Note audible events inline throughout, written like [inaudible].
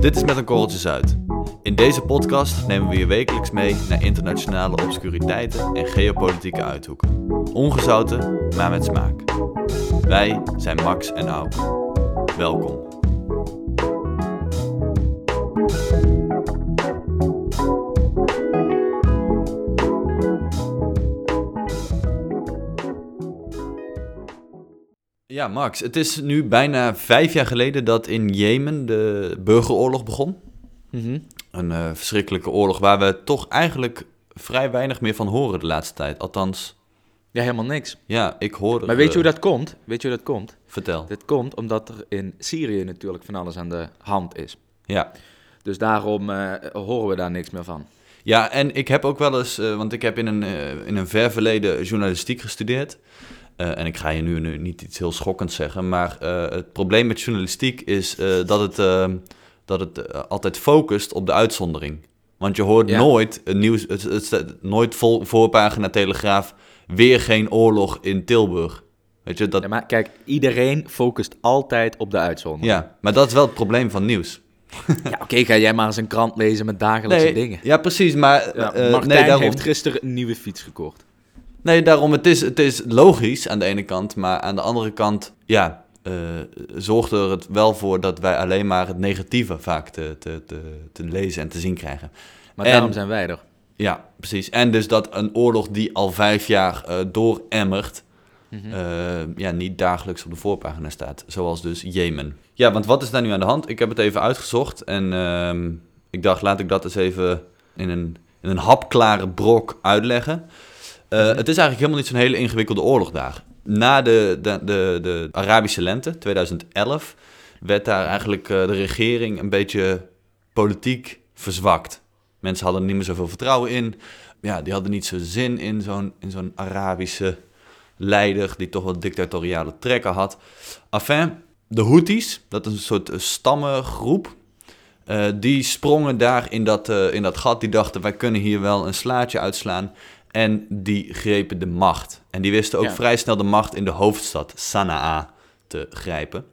Dit is Met een Korreltje Zuid. In deze podcast nemen we je wekelijks mee naar internationale obscuriteiten en geopolitieke uithoeken. Ongezouten, maar met smaak. Wij zijn Max en Auke. Welkom. Ja, Max, het is nu bijna vijf jaar geleden dat in Jemen de burgeroorlog begon. Een eh, verschrikkelijke oorlog waar we toch eigenlijk vrij weinig meer van horen de laatste tijd. Althans, Ja, helemaal niks. ja, ik hoor er, Maar weet je hoe dat komt? Weet je hoe dat komt? Vertel. Dat komt omdat er in Syrië natuurlijk van alles aan de hand is. Ja. Dus daarom eh, horen we daar niks meer van. ja, en ik heb ook wel eens, eh, want ik heb in een, in een ver verleden journalistiek gestudeerd. Eh, en ik ga je nu, nu niet iets heel schokkends zeggen, maar eh, het probleem met journalistiek is eh, dat het, eh, dat het altijd focust op de uitzondering. Want je hoort Ja. nooit een nieuws, het, nooit vol, voorpagina Telegraaf, weer geen oorlog in Tilburg. Weet je, dat, Ja, maar kijk, iedereen focust altijd op de uitzondering. ja, maar dat is wel het probleem van nieuws. [laughs] Ja, oké, ga jij maar eens een krant lezen met dagelijkse dingen. Ja, precies, maar Ja, Martijn nee, daarom, heeft gisteren een nieuwe fiets gekocht. Nee, daarom het, is, het is logisch aan de ene kant, maar aan de andere kant, ja, eh, zorgt er het wel voor dat wij alleen maar het negatieve vaak te, te, te, te lezen en te zien krijgen. Maar En- daarom zijn wij er. Ja, precies. En dus dat een oorlog die al vijf jaar eh dooremmert, Mhm. eh, ja, niet dagelijks op de voorpagina staat. Zoals dus Jemen. Ja, want wat is daar nu aan de hand? Ik heb het even uitgezocht en ehm, ik dacht, laat ik dat eens even in een, in een hapklare brok uitleggen. Eh, Het is eigenlijk helemaal niet zo'n hele ingewikkelde oorlog daar. Na de, de, de, de Arabische lente, 2011, werd daar eigenlijk eh, de regering een beetje politiek verzwakt. Mensen hadden er niet meer zoveel vertrouwen in. Ja, die hadden niet zo zin in zo'n, in zo'n Arabische leider die toch wat dictatoriale trekken had. Enfin, de Houthis, dat is een soort eh, stammengroep, eh, die sprongen daar in dat, in dat gat. Die dachten, wij kunnen hier wel een slaatje uitslaan. En die grepen de macht. En die wisten ook Ja. vrij snel de macht in de hoofdstad, Sanaa, te grijpen.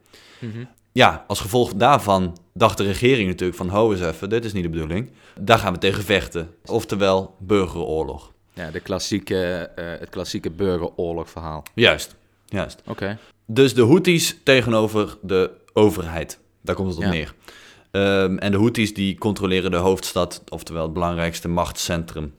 Ja, als gevolg daarvan dacht de regering natuurlijk van... ho eens even, dit is niet de bedoeling. Daar gaan we tegen vechten. Oftewel burgeroorlog. Ja, de klassieke, eh, het klassieke burgeroorlogverhaal. Juist, juist. Oké. Dus de Houthis tegenover de overheid. Daar komt het op Ja. neer. Ehm, en de Houthis die controleren de hoofdstad, oftewel het belangrijkste machtscentrum.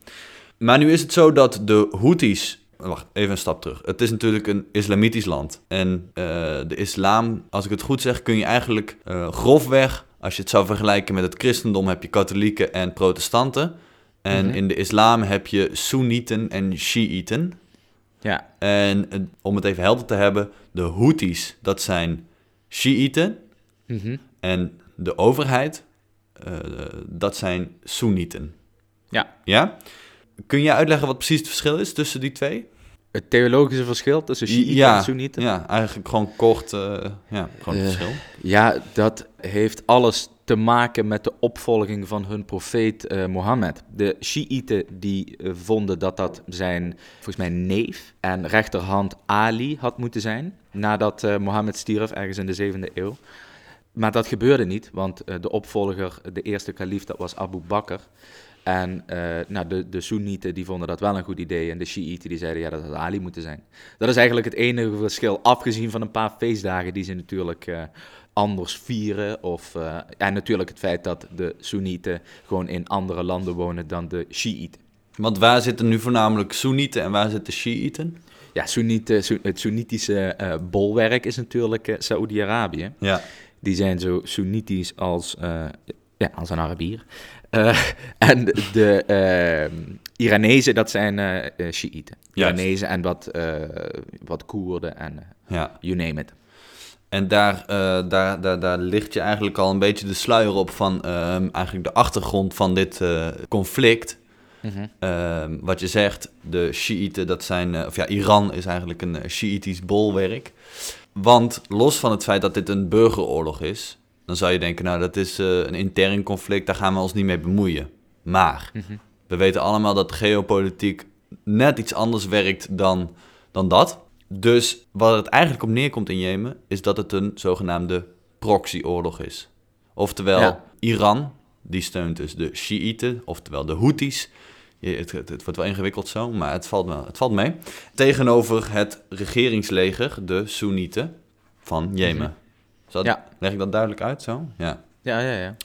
Maar nu is het zo dat de Houthis... Wacht, even een stap terug. Het is natuurlijk een islamitisch land. En eh, de islam, als ik het goed zeg, kun je eigenlijk eh, grofweg... Als je het zou vergelijken met het christendom, heb je katholieken en protestanten. En Mhm. in de islam heb je Soenieten en Shiiten. Ja, En eh, om het even helder te hebben, de Houthis, dat zijn Shiiten. Mhm. En de overheid, dat zijn Soenieten. Ja. Ja? Kun je uitleggen wat precies het verschil is tussen die twee? het theologische verschil tussen Shiiten ja, en Soenieten. Ja, eigenlijk gewoon kort, eh, ja, gewoon het Eh, verschil. Ja, dat heeft alles te maken met de opvolging van hun profeet eh, Mohammed. De Shiiten die vonden dat dat zijn, volgens mij, neef en rechterhand Ali had moeten zijn. Nadat eh, Mohammed stierf, ergens in de zevende eeuw. Maar dat gebeurde niet, want de opvolger, de eerste kalif, dat was Abu Bakr. En eh, nou, de, de Soenieten die vonden dat wel een goed idee. En de Shiiten die zeiden ja, dat had Ali moeten zijn. Dat is eigenlijk het enige verschil, afgezien van een paar feestdagen die ze natuurlijk eh, anders vieren. Of, eh, en natuurlijk het feit dat de Soenieten gewoon in andere landen wonen dan de Shiiten. Want waar zitten nu voornamelijk Soenieten en waar zitten Shiiten? Ja, Soenieten, Soe- het Soenitische bolwerk is natuurlijk Saoedi-Arabië. Ja. Die zijn zo Soenitisch als, ja, als een Arabier. Eh, [laughs] en de eh Iranezen, dat zijn eh eh, Shiiten. Iranezen en wat, wat Koerden en ja. you name it. En daar, daar, daar, daar ligt je eigenlijk al een beetje de sluier op van ehm, eigenlijk de achtergrond van dit conflict. Mhm. Ehm, wat je zegt, de Shiiten, dat zijn, of ja, Iran is eigenlijk een uh, Shiïtisch bolwerk. Want los van het feit dat dit een burgeroorlog is, dan zou je denken, nou dat is eh, een intern conflict, daar gaan we ons niet mee bemoeien. Maar Mhm. we weten allemaal dat geopolitiek net iets anders werkt dan, dan dat. Dus wat het eigenlijk op neerkomt in Jemen, is dat het een zogenaamde proxyoorlog is. Oftewel, Ja. Iran, die steunt dus de Shiiten, oftewel de Houthis. Je- Het, het, het wordt wel ingewikkeld zo, maar het valt, wel, het valt mee. Tegenover het regeringsleger, de Soenieten van Jemen. Ja. Leg ik dat duidelijk uit zo? Ja. Ja, ja, ja.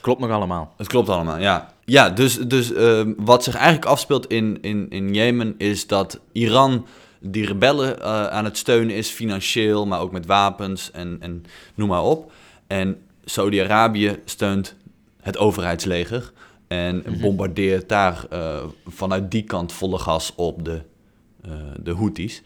Klopt nog allemaal. Het klopt allemaal, ja. Ja, dus, dus ehm, wat zich eigenlijk afspeelt in, in, in Jemen is dat Iran die rebellen eh, aan het steunen is, financieel, maar ook met wapens en, en noem maar op. En Saudi-Arabië steunt het overheidsleger en bombardeert daar eh, vanuit die kant volle gas op de, eh de Houthis.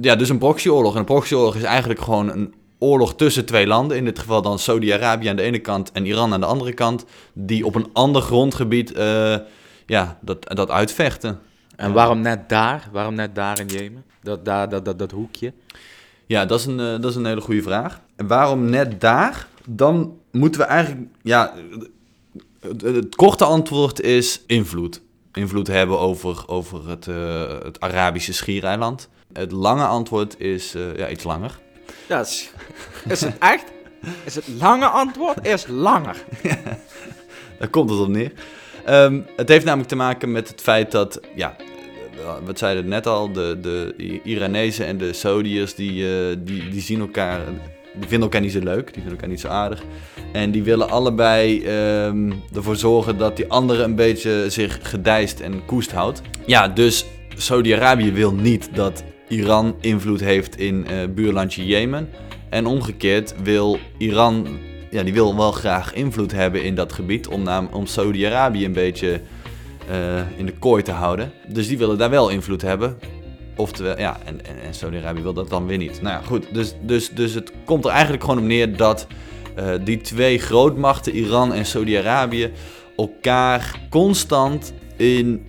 Ja, dus een proxyoorlog. En een proxyoorlog is eigenlijk gewoon een oorlog tussen twee landen. In dit geval dan Saudi-Arabië aan de ene kant en Iran aan de andere kant. Die op een ander grondgebied eh, ja, dat, dat uitvechten. En waarom net daar? Waarom net daar in Jemen? Dat, daar, dat, dat, dat hoekje? Ja, dat is een, eh, dat is een hele goede vraag. En waarom net daar? Dan moeten we eigenlijk... Ja, het, het korte antwoord is invloed. Invloed hebben over, over het, eh, het Arabische schiereiland. Het lange antwoord is ja, iets langer. Ja, is, is het echt? Is het lange antwoord? Is langer. [laughs] Daar komt het op neer. Ehm, het heeft namelijk te maken met het feit dat, ja, we zeiden het net al, de, de Iranezen en de Saudiërs, die, eh, die, die zien elkaar, die vinden elkaar niet zo leuk, die vinden elkaar niet zo aardig. En die willen allebei ehm, ervoor zorgen dat die andere een beetje zich gedijst en koest houdt. Ja, dus Saudi-Arabië wil niet dat Iran invloed heeft in eh buurlandje Jemen. En omgekeerd wil Iran, ja, die wil wel graag invloed hebben in dat gebied om, om Saudi-Arabië een beetje eh, in de kooi te houden. Dus die willen daar wel invloed hebben. Oftewel, ja, en, en, en Saudi-Arabië wil dat dan weer niet. Nou ja, goed. Dus, dus, dus het komt er eigenlijk gewoon op neer dat eh, die twee grootmachten, Iran en Saudi-Arabië, elkaar constant in,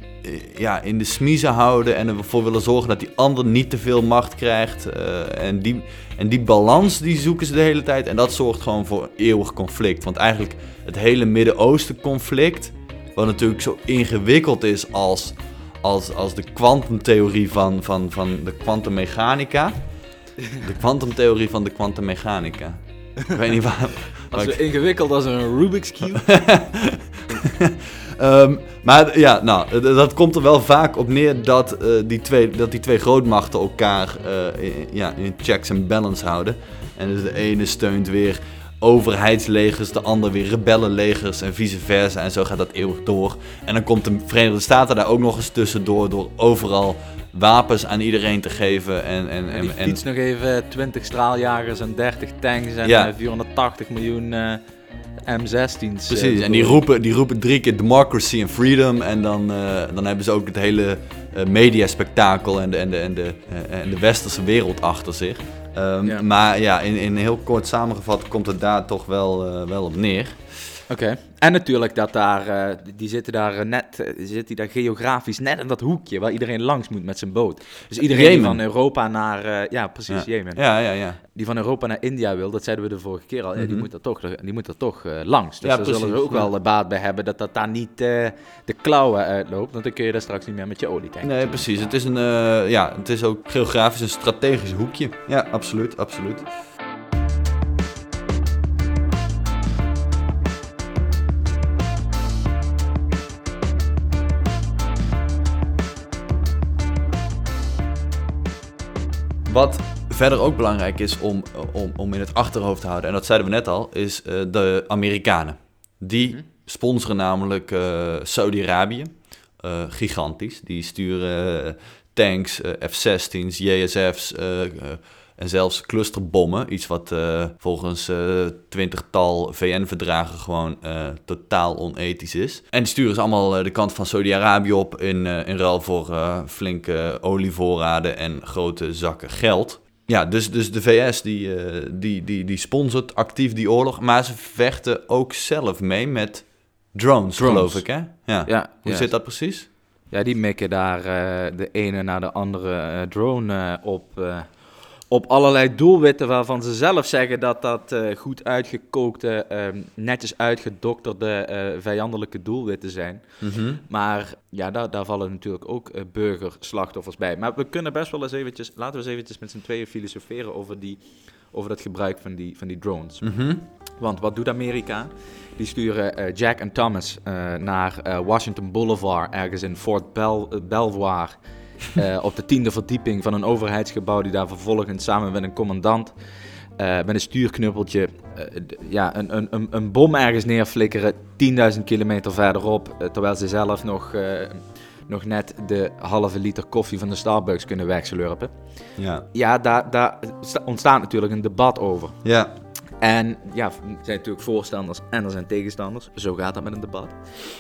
ja, in de smiezen houden en ervoor willen zorgen dat die ander niet te veel macht krijgt. eh, en, die, en die balans die zoeken ze de hele tijd. En dat zorgt gewoon voor eeuwig conflict. Want eigenlijk het hele Midden-Oosten conflict, wat natuurlijk zo ingewikkeld is als, als, als de kwantumtheorie van, van, van de kwantummechanica. De kwantumtheorie van de kwantummechanica. Ik weet niet waar. [laughs] waar Als ik- zo ingewikkeld als een Rubik's Cube. [laughs] Ehm, maar ja, nou, dat komt er wel vaak op neer dat, eh, die, twee, dat die twee grootmachten elkaar eh, in, ja, in checks en balance houden. En dus de ene steunt weer overheidslegers, de ander weer rebellenlegers en vice versa. En zo gaat dat eeuwig door. En dan komt de Verenigde Staten daar ook nog eens tussendoor door overal wapens aan iedereen te geven. En, en, En en, nog even 20 straaljagers en 30 tanks en Ja. eh, 480 miljoen M16's. Precies, en die roepen, die roepen drie keer democracy en freedom. En dan, eh, dan hebben ze ook het hele eh mediaspectakel en de, en, de, en, de, eh, en de westerse wereld achter zich. Ehm, Ja. Maar ja, in, in heel kort samengevat komt het daar toch wel, wel op neer. Oké. En natuurlijk dat daar, eh, die zitten daar eh, net, eh, zit die daar geografisch net in dat hoekje waar iedereen langs moet met zijn boot. Dus iedereen die van Europa naar, eh, ja precies, Ja. Jemen. Ja, ja, ja. Die van Europa naar India wil, dat zeiden we de vorige keer al, ja, die Mhm. moet er toch, die moet er toch eh, langs. Dus Ja, daar zullen we ook wel de baat bij hebben dat dat daar niet eh, de klauwen uitloopt, want dan kun je daar straks niet meer met je olietank. Nee, precies. Het is, een, eh, ja, het is ook geografisch een strategisch hoekje. Ja, absoluut, absoluut. Wat verder ook belangrijk is om, om, om in het achterhoofd te houden, en dat zeiden we net al, is eh, de Amerikanen. Die Mhm. sponsoren namelijk eh, Saudi-Arabië. Eh, gigantisch. Die sturen tanks, eh, F-16's, JSF's en zelfs clusterbommen. Iets wat eh, volgens eh twintigtal VN-verdragen gewoon eh, totaal onethisch is. En die sturen ze allemaal de kant van Saudi-Arabië op in, in ruil voor flinke olievoorraden en grote zakken geld. Ja, dus, dus de VS die, die, die, die sponsort actief die oorlog, maar ze vechten ook zelf mee met drones, Drones. geloof ik, hè? Ja. Ja, Hoe zit dat precies? Ja, die mikken daar de ene naar de andere drone op, op allerlei doelwitten waarvan ze zelf zeggen dat dat uh, goed uitgekookte, um, netjes uitgedokterde uh, vijandelijke doelwitten zijn. Mm -hmm. Maar ja, daar, daar vallen natuurlijk ook uh, burgerslachtoffers bij. Maar we kunnen best wel eens eventjes, laten we eens eventjes met z'n tweeën filosoferen over, die, over het gebruik van die, van die drones. Mm -hmm. Want wat doet Amerika? Die sturen Jack en Thomas naar Washington Boulevard, ergens in Fort Bel Belvoir. Uh, op de tiende verdieping van een overheidsgebouw, die daar vervolgens samen met een commandant uh, met een stuurknuppeltje uh, ja, een, een, een, bom ergens neerflikkeren, 10.000 kilometer verderop, terwijl ze zelf nog, nog net de halve liter koffie van de Starbucks kunnen wegslurpen. Ja, ja daar, daar ontstaat natuurlijk een debat over. Ja. En ja, er zijn natuurlijk voorstanders en er zijn tegenstanders. Zo gaat dat met een debat.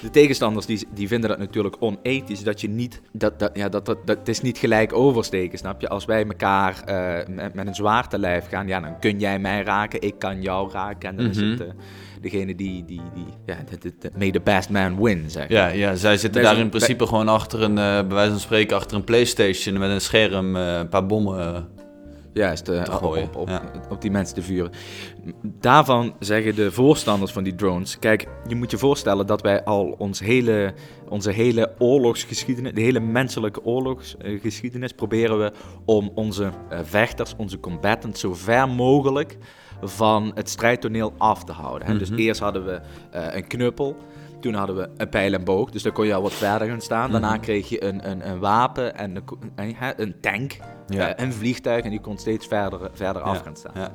De tegenstanders die, die vinden dat natuurlijk onethisch. Dat je niet, dat, dat, ja, dat, dat, dat is niet gelijk oversteken, snap je? Als wij elkaar uh, met, met, een zwaar te lijf gaan, ja, dan kun jij mij raken, ik kan jou raken. En dan mm -hmm. is het uh, degene die, die, die ja, de, de, may the best man win, zeg Ja, ja zij zitten daar in principe gewoon achter een, uh, bij wijze van spreken, achter een Playstation met een scherm, een paar bommen Juist, uh, op, op, op, ja. op, die mensen te vuren. Daarvan zeggen de voorstanders van die drones... Kijk, je moet je voorstellen dat wij al ons hele, onze hele oorlogsgeschiedenis... de hele menselijke oorlogsgeschiedenis... proberen we om onze uh, vechters, onze combatants... zo ver mogelijk van het strijdtoneel af te houden. Hè? Mm -hmm. Dus eerst hadden we uh, een knuppel... Toen hadden we een pijl en boog, dus dan kon je al wat verder gaan staan. Daarna mm-hmm. kreeg je een, een, een wapen en een, een, tank, ja. uh, een vliegtuig en die kon steeds verder, verder ja. af gaan staan. Ja,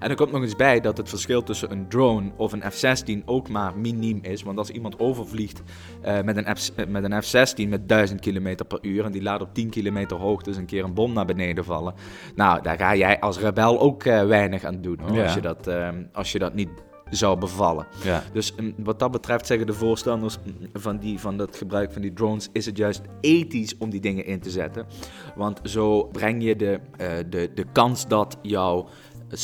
en er komt nog eens bij dat het verschil tussen een drone of een F-16 ook maar miniem is. Want als iemand overvliegt uh, met, een F, met een F-16 met 1000 km per uur en die laat op 10 kilometer hoogte eens een keer een bom naar beneden vallen. Nou, daar ga jij als rebel ook uh, weinig aan doen hoor, als, je dat, als je dat niet zou bevallen. Ja. Dus um, wat dat betreft zeggen de voorstanders van, die, van het gebruik van die drones, is het juist ethisch om die dingen in te zetten. Want zo breng je de, uh, de, de kans dat jouw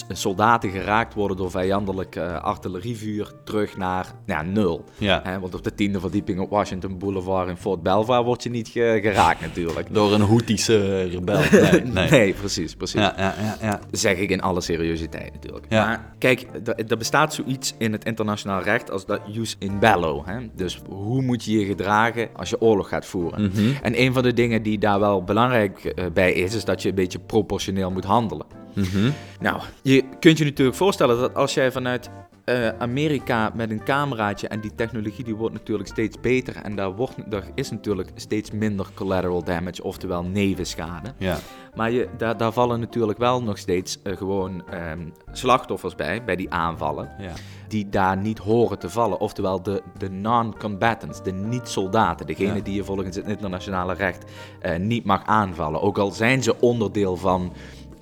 soldaten geraakt worden door vijandelijk uh, artillerievuur terug naar ja, nul. Ja. He, want op de tiende verdieping op Washington Boulevard in Fort Belvoir word je niet ge geraakt natuurlijk. Door een Houthise rebel. [laughs] Nee, nee. nee, precies, precies. Ja, ja, ja, ja. Zeg ik in alle seriositeit natuurlijk. Maar kijk, er bestaat zoiets in het internationaal recht als dat jus in bello. Dus hoe moet je je gedragen als je oorlog gaat voeren? Mm -hmm. En een van de dingen die daar wel belangrijk uh, bij is, is dat je een beetje proportioneel moet handelen. Mm -hmm. Nou, je kunt je natuurlijk voorstellen dat als jij vanuit uh, Amerika met een cameraatje en die technologie die wordt natuurlijk steeds beter en daar, wordt, daar is natuurlijk steeds minder collateral damage, oftewel nevenschade. Ja. Maar je, daar, daar vallen natuurlijk wel nog steeds uh, gewoon um, slachtoffers bij, bij die aanvallen, ja. die daar niet horen te vallen. Oftewel de, de non-combatants, de niet-soldaten, degene ja. die je volgens het internationale recht uh, niet mag aanvallen. Ook al zijn ze onderdeel van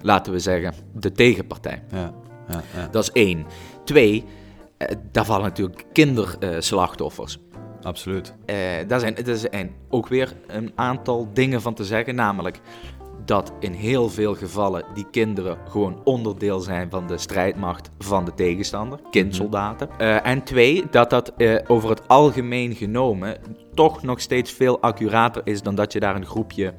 laten we zeggen, de tegenpartij. Ja, ja, ja. Dat is één. Twee, uh, daar vallen natuurlijk kinderslachtoffers. Absoluut. Uh, daar zijn, er zijn ook weer een aantal dingen van te zeggen, namelijk dat in heel veel gevallen die kinderen gewoon onderdeel zijn van de strijdmacht van de tegenstander, kindsoldaten. Mm -hmm. en twee, dat dat over het algemeen genomen toch nog steeds veel accurater is dan dat je daar een groepje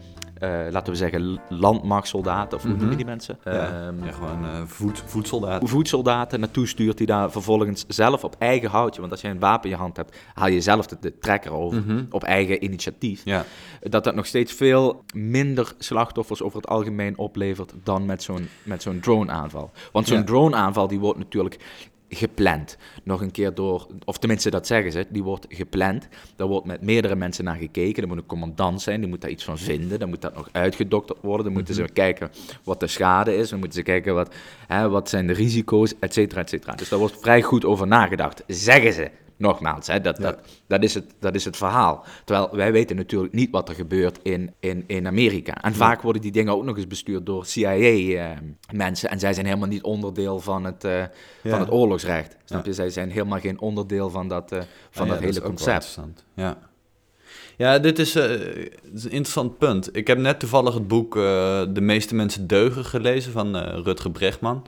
laten we zeggen, landmachtsoldaten, of hoe mm -hmm. noem je die mensen? Ja, um, ja gewoon uh, voed, voedsoldaten. Voedsoldaten naartoe stuurt die daar vervolgens zelf op eigen houtje, want als je een wapen in je hand hebt, haal je zelf de, de trekker over, mm -hmm. op eigen initiatief. Ja. Dat dat nog steeds veel minder slachtoffers over het algemeen oplevert dan met zo'n zo'n drone-aanval. Want zo'n ja. drone-aanval die wordt natuurlijk gepland. Nog een keer door, of tenminste dat zeggen ze, die wordt gepland. Daar wordt met meerdere mensen naar gekeken. Er moet een commandant zijn, die moet daar iets van vinden. Dan moet dat nog uitgedokterd worden. Dan moeten mm -hmm. ze kijken wat de schade is. Dan moeten ze kijken wat, hè, wat zijn de risico's, et cetera, et cetera. Dus daar wordt vrij goed over nagedacht, zeggen ze. Nogmaals, hè, dat, ja. dat, dat, is het, dat is het verhaal. Terwijl wij weten natuurlijk niet wat er gebeurt in, in, in Amerika. En ja. vaak worden die dingen ook nog eens bestuurd door CIA-mensen. Uh, en zij zijn helemaal niet onderdeel van het, uh, ja. van het oorlogsrecht. Snap je? Zij zijn helemaal geen onderdeel van dat, uh, van dat hele dat concept. Ja. Ja, dit is, uh, een interessant punt. Ik heb net toevallig het boek uh, De meeste mensen deugen gelezen van uh, Rutger Brechtman.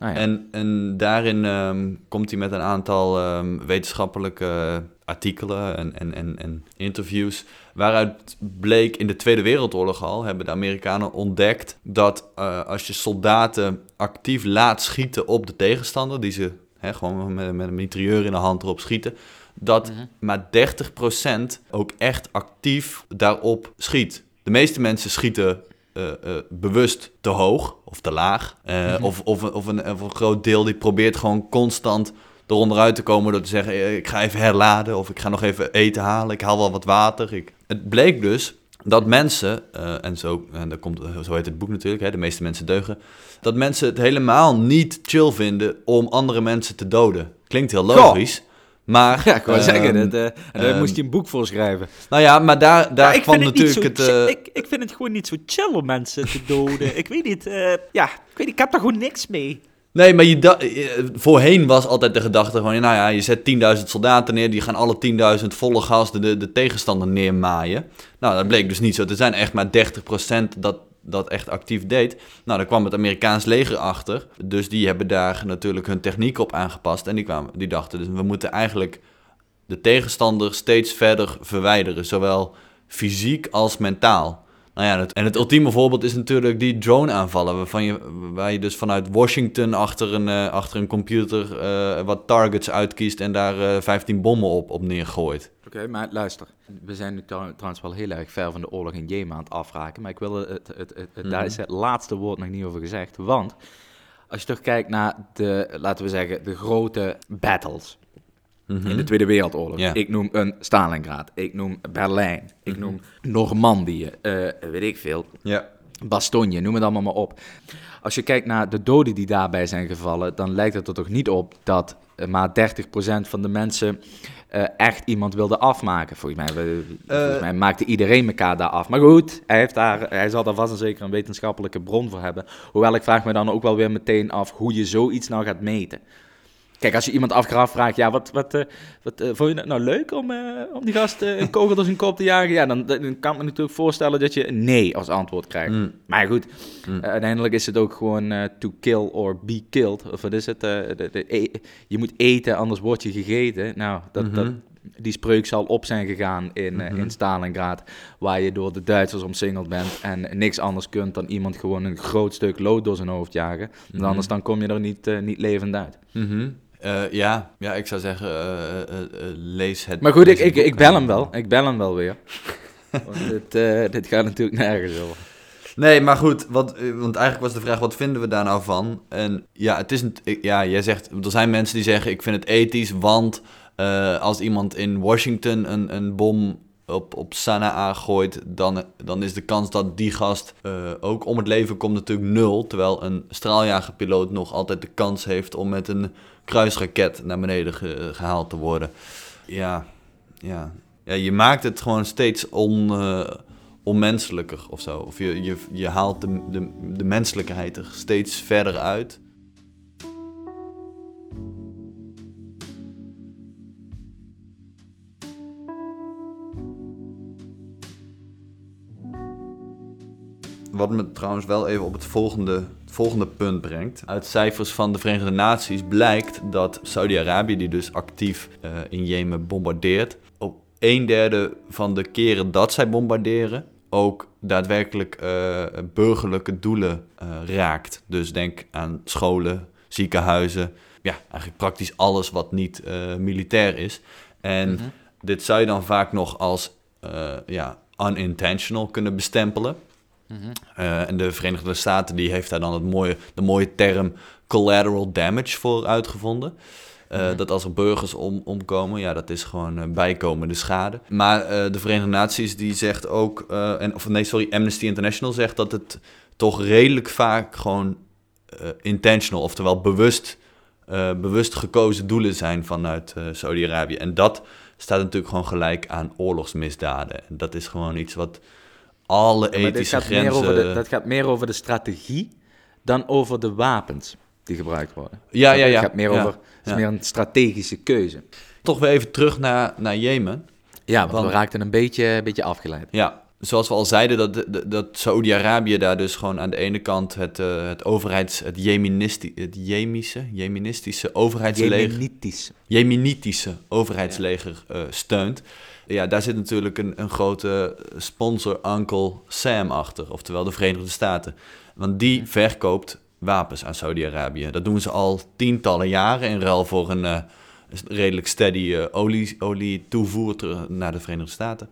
Ah, ja. en, en daarin um, komt hij met een aantal um, wetenschappelijke artikelen en, en, en, en interviews. Waaruit bleek in de Tweede Wereldoorlog al, hebben de Amerikanen ontdekt dat eh, als je soldaten actief laat schieten op de tegenstander, die ze hè, gewoon met, met een mitrailleur in de hand erop schieten, dat Mhm. maar 30% ook echt actief daarop schiet. De meeste mensen schieten eh, eh, bewust te hoog of te laag. Eh, of, of, of, een, of een groot deel die probeert gewoon constant eronder uit te komen door te zeggen: ik ga even herladen of ik ga nog even eten halen, ik haal wel wat water. Ik... Het bleek dus dat mensen, en, zo, en dat komt, zo heet het boek natuurlijk, hè, de meeste mensen deugen, dat mensen het helemaal niet chill vinden om andere mensen te doden. Klinkt heel logisch. Maar, Ja, ik wou zeggen, dat, en daar ehm, moest hij een boek voor schrijven. nou ja, maar daar, daar Ja, ik kwam vind het niet natuurlijk zo het... eh, ik, ik vind het gewoon niet zo chill om mensen te doden. ik weet niet, eh, ja, ik weet niet, ik heb daar gewoon niks mee. Nee, maar je voorheen was altijd de gedachte van... Nou ja, je zet 10.000 soldaten neer, die gaan alle 10.000 volle gas de, de tegenstander neermaaien. Nou, dat bleek dus niet zo te zijn. Echt maar 30% dat dat echt actief deed. Nou, daar kwam het Amerikaans leger achter. Dus die hebben daar natuurlijk hun techniek op aangepast. En die, kwamen, die dachten dus, we moeten eigenlijk de tegenstander steeds verder verwijderen. Zowel fysiek als mentaal. Nou ja, het, en het ultieme voorbeeld is natuurlijk die drone-aanvallen. Waarvan je, waar je dus vanuit Washington achter een, eh, achter een computer eh, wat targets uitkiest en daar eh 15 bommen op, op neergooit. Oké, maar luister. We zijn nu trouw- trouwens wel heel erg ver van de oorlog in Jemen aan het afraken. Maar ik wil het, het, het, het- het- daar is het laatste woord nog niet over gezegd. Want als je toch kijkt naar de, laten we zeggen, de grote battles in de Tweede Wereldoorlog. Ik noem een Stalingrad, ik noem Berlijn, ik noem Normandië, eh, weet ik veel. Ja. Bastogne, noem het allemaal maar op. Als je kijkt naar de doden die daarbij zijn gevallen, dan lijkt het er toch niet op dat eh, maar 30% van de mensen eh, echt iemand wilde afmaken. Volgens mij, we- volgens mij maakte iedereen elkaar daar af. Maar goed, hij, heeft daar, hij zal daar vast en zeker een wetenschappelijke bron voor hebben. Hoewel ik vraag me dan ook wel weer meteen af hoe je zoiets nou gaat meten. Kijk, als je iemand afgraaf vraagt, ja, wat, wat, eh, wat eh, vond je het nou leuk om, eh, om die gast een kogel door zijn kop te jagen? Ja, dan, dan kan ik me natuurlijk voorstellen dat je nee als antwoord krijgt. Mm. Maar goed, Mm. uiteindelijk is het ook gewoon to kill or be killed. Of wat is het? de, de, e- je moet eten, anders word je gegeten. Nou, dat, Mhm. dat, die spreuk zal op zijn gegaan in, Mhm. in Stalingrad, waar je door de Duitsers omsingeld bent en niks anders kunt dan iemand gewoon een groot stuk lood door zijn hoofd jagen. Mhm. anders dan kom je er niet, niet levend uit. Eh, ja. ja, ik zou zeggen, eh, eh, lees het. Maar goed, ik, ik, ik bel hem wel. Ik bel hem wel weer. Want [laughs] dit, dit gaat natuurlijk nergens over. Nee, maar goed, wat, want eigenlijk was de vraag, wat vinden we daar nou van? En ja, het is een, ja, jij zegt, er zijn mensen die zeggen, ik vind het ethisch, want als iemand in Washington een, een bom op, op Sanaa gooit, dan, dan is de kans dat die gast ook om het leven komt natuurlijk nul. Terwijl een straaljagerpiloot nog altijd de kans heeft om met een kruisraket naar beneden ge- gehaald te worden. Ja, ja. ja, je maakt het gewoon steeds on, eh, onmenselijker of zo. Of je, je, je haalt de, de, de menselijkheid er steeds verder uit. Wat me trouwens wel even op het volgende, volgende punt brengt. Uit cijfers van de Verenigde Naties blijkt dat Saudi-Arabië, die dus actief eh, in Jemen bombardeert, op een derde van de keren dat zij bombarderen, ook daadwerkelijk eh, burgerlijke doelen eh, raakt. Dus denk aan scholen, ziekenhuizen, ja, eigenlijk praktisch alles wat niet militair is. En Mhm. dit zou je dan vaak nog als ja, unintentional kunnen bestempelen. Eh, en de Verenigde Staten die heeft daar dan het mooie, de mooie term collateral damage voor uitgevonden. Eh, Mhm. Dat als er burgers om, omkomen, ja, dat is gewoon eh, bijkomende schade. Maar de Verenigde Naties die zegt ook, en, of nee, sorry, Amnesty International zegt dat het toch redelijk vaak gewoon intentional, oftewel bewust, bewust gekozen doelen zijn vanuit Saudi-Arabië. En dat staat natuurlijk gewoon gelijk aan oorlogsmisdaden. En dat is gewoon iets wat alle Ja, maar dit ethische gaat meer grenzen... over de, dat gaat meer over de strategie dan over de wapens die gebruikt worden. Ja, ja, ja. Het gaat meer over, is meer een strategische keuze. Toch weer even terug naar, naar Jemen. Ja, want Want- we raakten een beetje, een beetje afgeleid. Ja, zoals we al zeiden, dat, dat, Saoedi-Arabië daar dus gewoon aan de ene kant het, eh, het overheids... het, Jemenisti, het Jemische, Jemenistische overheidsleger... Jemenitische. Jemenitische overheidsleger eh, steunt. Ja, daar zit natuurlijk een, een grote sponsor, Uncle Sam, achter. Oftewel de Verenigde Staten. Want die verkoopt wapens aan Saudi-Arabië. Dat doen ze al tientallen jaren in ruil voor een... eh, redelijk steady eh, olie, olie toevoer naar de Verenigde Staten.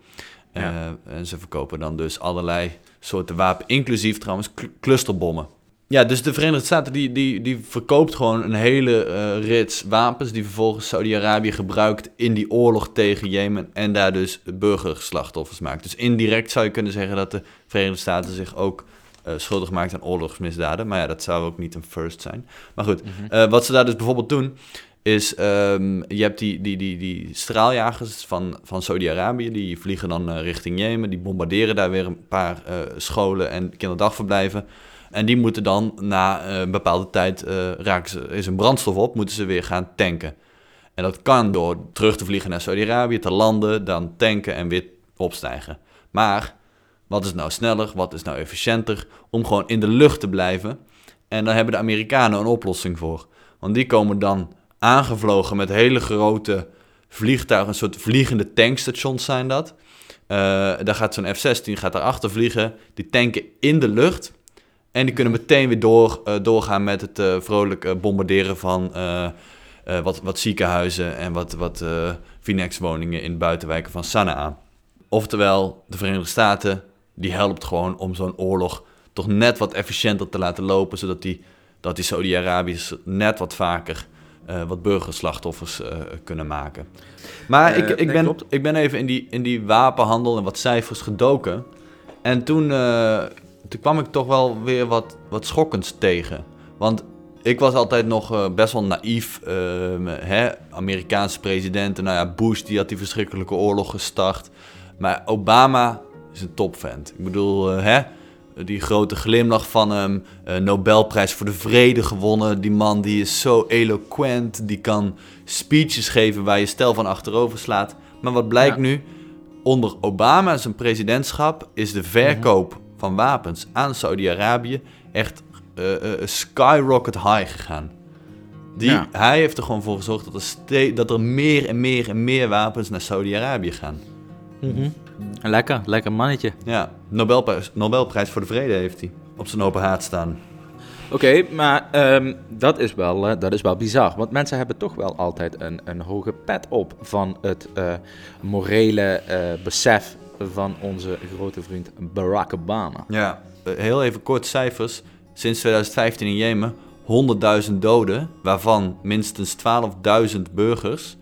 Ja. Eh, en ze verkopen dan dus allerlei soorten wapen, inclusief trouwens cl- clusterbommen. Ja, dus de Verenigde Staten die, die, die verkoopt gewoon een hele eh, rits wapens... die vervolgens Saudi-Arabië gebruikt in die oorlog tegen Jemen... en daar dus burgerslachtoffers maakt. Dus indirect zou je kunnen zeggen dat de Verenigde Staten zich ook... eh, schuldig maakt aan oorlogsmisdaden. Maar ja, dat zou ook niet een first zijn. Maar goed, eh, wat ze daar dus bijvoorbeeld doen, is ehm, je hebt die, die, die, die straaljagers van, van Saudi-Arabië, die vliegen dan richting Jemen, die bombarderen daar weer een paar scholen en kinderdagverblijven. En die moeten dan na eh, een bepaalde tijd, eh, raken ze, is een brandstof op, moeten ze weer gaan tanken. En dat kan door terug te vliegen naar Saudi-Arabië, te landen, dan tanken en weer opstijgen. Maar wat is nou sneller, wat is nou efficiënter om gewoon in de lucht te blijven? En daar hebben de Amerikanen een oplossing voor. Want die komen dan aangevlogen met hele grote vliegtuigen, een soort vliegende tankstations zijn dat. Eh, daar gaat zo'n F-16 gaat vliegen, die tanken in de lucht. En die kunnen meteen weer door, eh, doorgaan met het eh, vrolijk eh, bombarderen van eh, wat, wat ziekenhuizen en wat, wat Finex-woningen in buitenwijken van Sanaa. Oftewel, de Verenigde Staten die helpt gewoon om zo'n oorlog toch net wat efficiënter te laten lopen, zodat die, dat die Saudi-Arabiërs net wat vaker wat burgerslachtoffers eh, kunnen maken. Maar ik, ik, nee, ben, klopt. ik ben even in die, in die wapenhandel en wat cijfers gedoken. En toen, toen kwam ik toch wel weer wat, wat schokkends tegen. Want ik was altijd nog eh, best wel naïef. ehm, hè? Amerikaanse presidenten, nou ja, Bush die had die verschrikkelijke oorlog gestart. Maar Obama is een topvent. Ik bedoel, eh, hè? die grote glimlach van hem. eh, Nobelprijs voor de vrede gewonnen. Die man die is zo eloquent. Die kan speeches geven waar je stel van achterover slaat. Maar wat blijkt Ja. nu? Onder Obama zijn presidentschap is de verkoop van wapens aan Saudi-Arabië echt eh, eh, skyrocket high gegaan. Die, Ja. Hij heeft er gewoon voor gezorgd dat er, ste- dat er meer en meer en meer wapens naar Saudi-Arabië gaan. Lekker, lekker mannetje. Ja, Nobelprijs, Nobelprijs voor de vrede heeft hij op zijn open haard staan. Oké, maar ehm, dat, is wel, eh, dat is wel bizar. Want mensen hebben toch wel altijd een, een hoge pet op van het morele besef van onze grote vriend Barack Obama. Ja, eh, heel even kort cijfers. Sinds 2015 in Jemen 100.000 doden, waarvan minstens 12.000 burgers.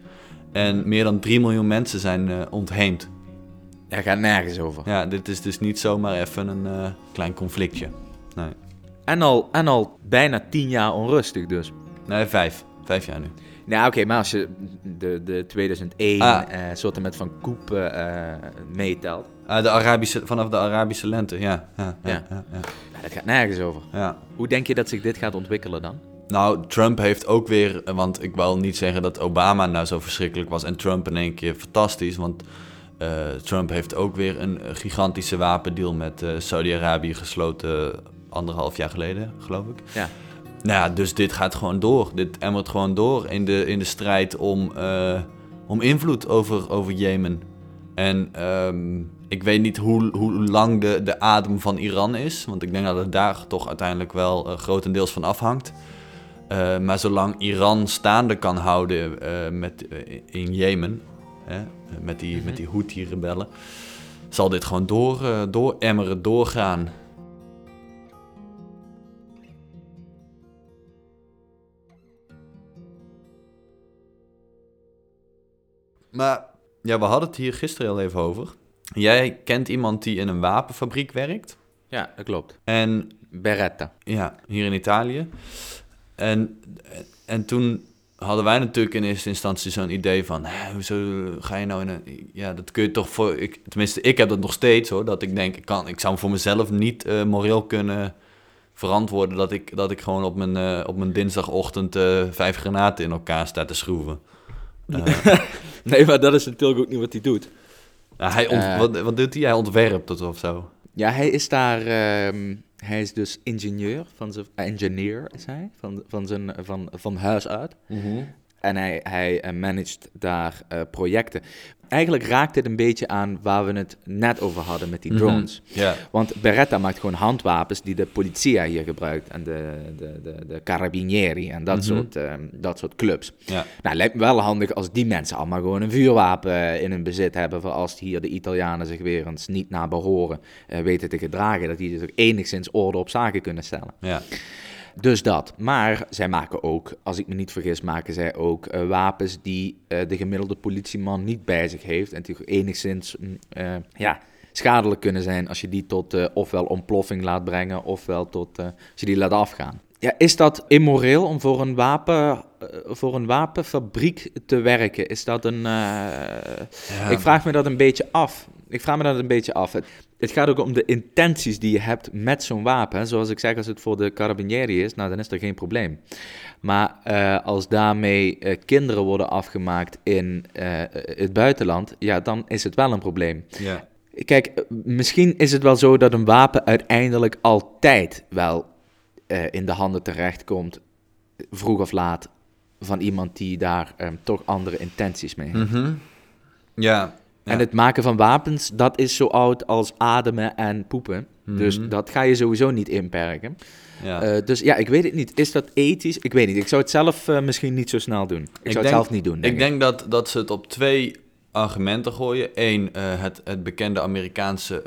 En meer dan 3 miljoen mensen zijn eh, ontheemd. Daar gaat nergens over. Ja, dit is dus niet zomaar even een eh, klein conflictje. Nee. En, al, en al bijna tien jaar onrustig dus. nee, vijf. Vijf jaar nu. Nou oké, maar als je de, de 2001 Ah. eh, soorten met van Koep eh, meetelt, Ah, de Arabische, vanaf de Arabische lente, ja. Ja, ja, Ja. ja. dat gaat nergens over. ja. Hoe denk je dat zich dit gaat ontwikkelen dan? Nou, Trump heeft ook weer, want ik wil niet zeggen dat Obama nou zo verschrikkelijk was en Trump in één keer fantastisch, want eh, Trump heeft ook weer een gigantische wapendeal met Saudi-Arabië gesloten anderhalf jaar geleden, geloof ik. Ja. Nou ja, dus dit gaat gewoon door. Dit emmert gewoon door in de, in de strijd om, eh, om invloed over, over Jemen. En ehm, ik weet niet hoe, hoe lang de, de adem van Iran is. Want ik denk dat het daar toch uiteindelijk wel eh, grotendeels van afhangt. Eh, maar zolang Iran staande kan houden met, in Jemen, hè, met die, met die Houthi-rebellen, zal dit gewoon door, door emmeren, doorgaan. Maar ja, we hadden het hier gisteren al even over. Jij kent iemand die in een wapenfabriek werkt. Ja, dat klopt. En Beretta. ja, hier in Italië. En, en toen hadden wij natuurlijk in eerste instantie zo'n idee van... Hoezo ga je nou in een... Ja, dat kun je toch voor... Ik, tenminste, ik heb dat nog steeds hoor. Dat ik denk, ik, kan, ik zou voor mezelf niet eh, moreel kunnen verantwoorden... dat ik, dat ik gewoon op mijn, eh, op mijn dinsdagochtend eh, vijf granaten in elkaar sta te schroeven. Eh, [laughs] Nee, maar dat is natuurlijk ook niet wat hij doet. Ja, hij ont- Eh. wat, wat doet hij? Hij ontwerpt het of zo. Ja, hij is daar. ehm, hij is dus ingenieur van zijn. engineer is hij. Van, van, zijn, van, van huis uit. En hij, hij eh, managt daar eh, projecten. Eigenlijk raakt dit een beetje aan waar we het net over hadden met die Mhm. drones. Ja. Want Beretta maakt gewoon handwapens die de politia hier gebruikt. En de, de, de, de carabinieri en dat, Mhm. soort, ehm, dat soort clubs. Ja. Nou, lijkt me wel handig als die mensen allemaal gewoon een vuurwapen eh, in hun bezit hebben. Voor als hier de Italianen zich weer eens niet naar behoren eh, weten te gedragen. Dat die dus ook enigszins orde op zaken kunnen stellen. Ja. Dus dat. Maar zij maken ook, als ik me niet vergis, maken zij ook eh, wapens die eh, de gemiddelde politieman niet bij zich heeft. En die enigszins mm, eh, ja, schadelijk kunnen zijn als je die tot ofwel ontploffing laat brengen, ofwel tot, als je die laat afgaan. Ja, is dat immoreel om voor een, wapen, voor een wapenfabriek te werken? Is dat een. Ja. Ik vraag me dat een beetje af. Ik vraag me dat een beetje af. Het, gaat ook om de intenties die je hebt met zo'n wapen. Zoals ik zeg, als het voor de carabinieri is, nou dan is er geen probleem. Maar eh, als daarmee eh, kinderen worden afgemaakt in eh, het buitenland, ja, dan is het wel een probleem. Ja. Kijk, misschien is het wel zo dat een wapen uiteindelijk altijd wel in de handen terechtkomt, vroeg of laat, van iemand die daar eh, toch andere intenties mee heeft. Mhm. Ja. En het maken van wapens, dat is zo oud als ademen en poepen. Dus Mhm. dat ga je sowieso niet inperken. Ja. Eh, dus ja, ik weet het niet. Is dat ethisch? Ik weet niet. Ik zou het zelf eh, misschien niet zo snel doen. Ik, zou denk- het zelf niet doen, denk ik denk dat, dat ze het op twee argumenten gooien. Eén, eh, het, het bekende Amerikaanse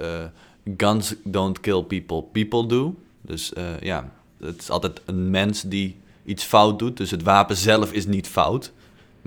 guns don't kill people, people do. Dus ja, het is altijd een mens die iets fout doet. Dus het wapen zelf is niet fout.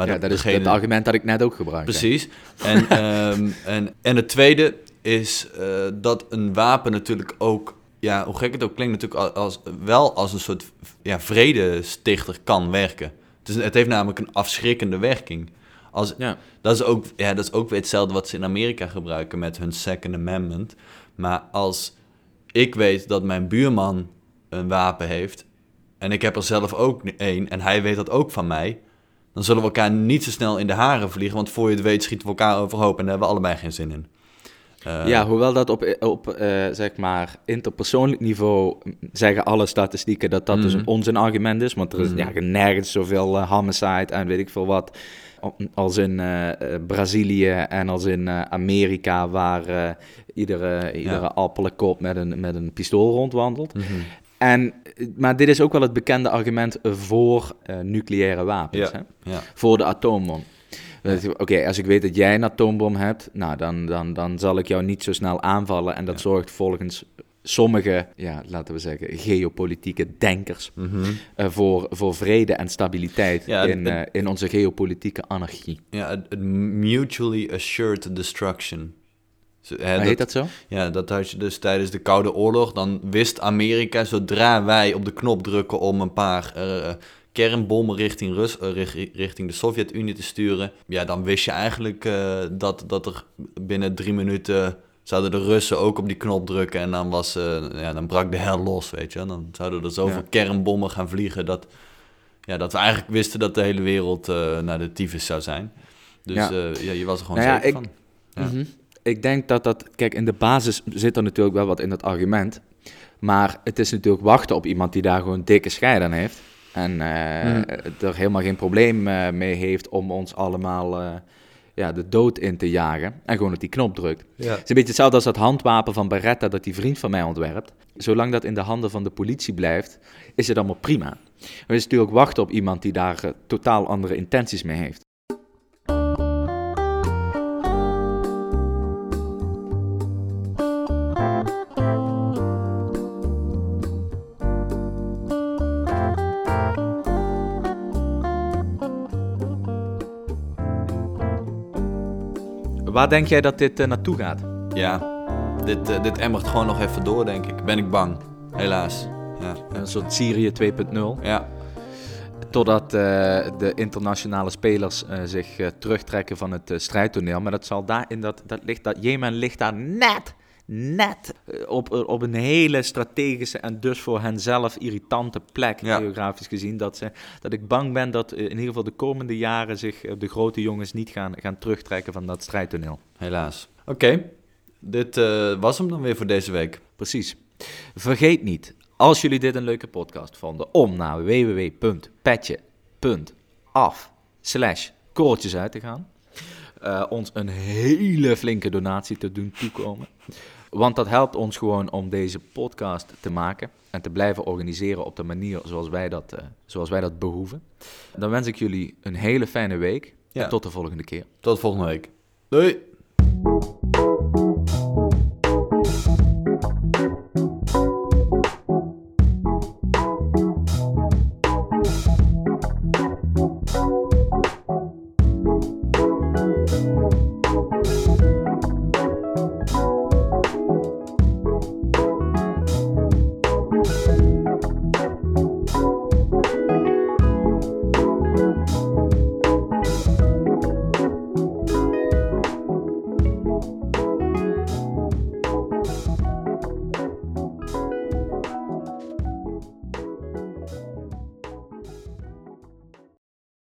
Maar ja, dat is degene- het argument dat ik net ook gebruikte. Precies. En, [laughs] ehm, en, en het tweede is eh, dat een wapen natuurlijk ook, ja, hoe gek het ook klinkt, natuurlijk al- als, wel als een soort ja, vredestichter kan werken. Dus het heeft namelijk een afschrikkende werking. Als, Ja. dat, is ook, ja, dat is ook weer hetzelfde wat ze in Amerika gebruiken met hun Second Amendment. Maar als ik weet dat mijn buurman een wapen heeft en ik heb er zelf ook één en hij weet dat ook van mij, dan zullen we elkaar niet zo snel in de haren vliegen, want voor je het weet schieten we elkaar overhoop en daar hebben we allebei geen zin in. Eh, Ja, hoewel dat op, op eh, zeg maar interpersoonlijk niveau zeggen alle statistieken dat dat dus Mhm. een onzinargument is. Want er is Mhm. ja, nergens zoveel eh, homicide en weet ik veel wat als in Brazilië en als in Amerika waar iedere, iedere appelenkop met een, met een pistool rondwandelt. mhm. En, maar dit is ook wel het bekende argument voor eh, nucleaire wapens. Ja. Hè? ja. voor de atoombom. Oké, als ik weet dat jij een atoombom hebt, nou, dan, dan, dan zal ik jou niet zo snel aanvallen. En dat zorgt volgens sommige, ja, laten we zeggen, geopolitieke denkers mhm. eh, voor, voor vrede en stabiliteit Ja, in, het- eh, in onze geopolitieke anarchie. ja het, het mutually assured destruction. Hè, heet dat zo? Ja, dat had je dus tijdens de Koude Oorlog. Dan wist Amerika, zodra wij op de knop drukken om een paar eh, kernbommen richting, Rus, eh, richting de Sovjet-Unie te sturen. Ja, dan wist je eigenlijk eh, dat, dat er binnen drie minuten zouden de Russen ook op die knop drukken. En dan, was, eh, ja, dan brak de hel los, weet je. Dan zouden er zoveel Ja. kernbommen gaan vliegen dat, ja, dat we eigenlijk wisten dat de hele wereld naar de tyfus zou zijn. Dus Ja. ja, je was er gewoon Nou zeker ik- van. Ja. Ik denk dat dat, kijk, in de basis zit er natuurlijk wel wat in het argument. Maar het is natuurlijk wachten op iemand die daar gewoon dikke scheid aan heeft. En eh, Mhm. er helemaal geen probleem eh, mee heeft om ons allemaal eh, ja, de dood in te jagen. En gewoon op die knop drukt. Ja. Het is een beetje hetzelfde als dat handwapen van Beretta dat die vriend van mij ontwerpt. Zolang dat in de handen van de politie blijft, is het allemaal prima. Maar het is natuurlijk wachten op iemand die daar totaal andere intenties mee heeft. Waar denk jij dat dit eh, naartoe gaat? Ja, dit, eh, dit emmert gewoon nog even door, denk ik. Ben ik bang. Helaas. Ja, Een soort Syrië 2.0. ja. Totdat eh, de internationale spelers zich terugtrekken van het strijdtoneel. Maar dat zal daar in dat, dat ligt, dat Jemen ligt daar net, net eh, op, op een hele strategische en dus voor hen zelf irritante plek, Ja. geografisch gezien. Dat, ze, dat ik bang ben dat eh, in ieder geval de komende jaren zich eh, de grote jongens niet gaan, gaan terugtrekken van dat strijdtoneel. Helaas. Oké, dit was hem dan weer voor deze week. Precies. Vergeet niet, als jullie dit een leuke podcast vonden, om naar www.petje.af slash koortjes uit te gaan. Eh, ons een hele flinke donatie te doen toekomen. Want dat helpt ons gewoon om deze podcast te maken en te blijven organiseren op de manier zoals wij dat, eh, zoals wij dat behoeven. Dan wens ik jullie een hele fijne week Ja. en tot de volgende keer. Tot volgende week. Doei!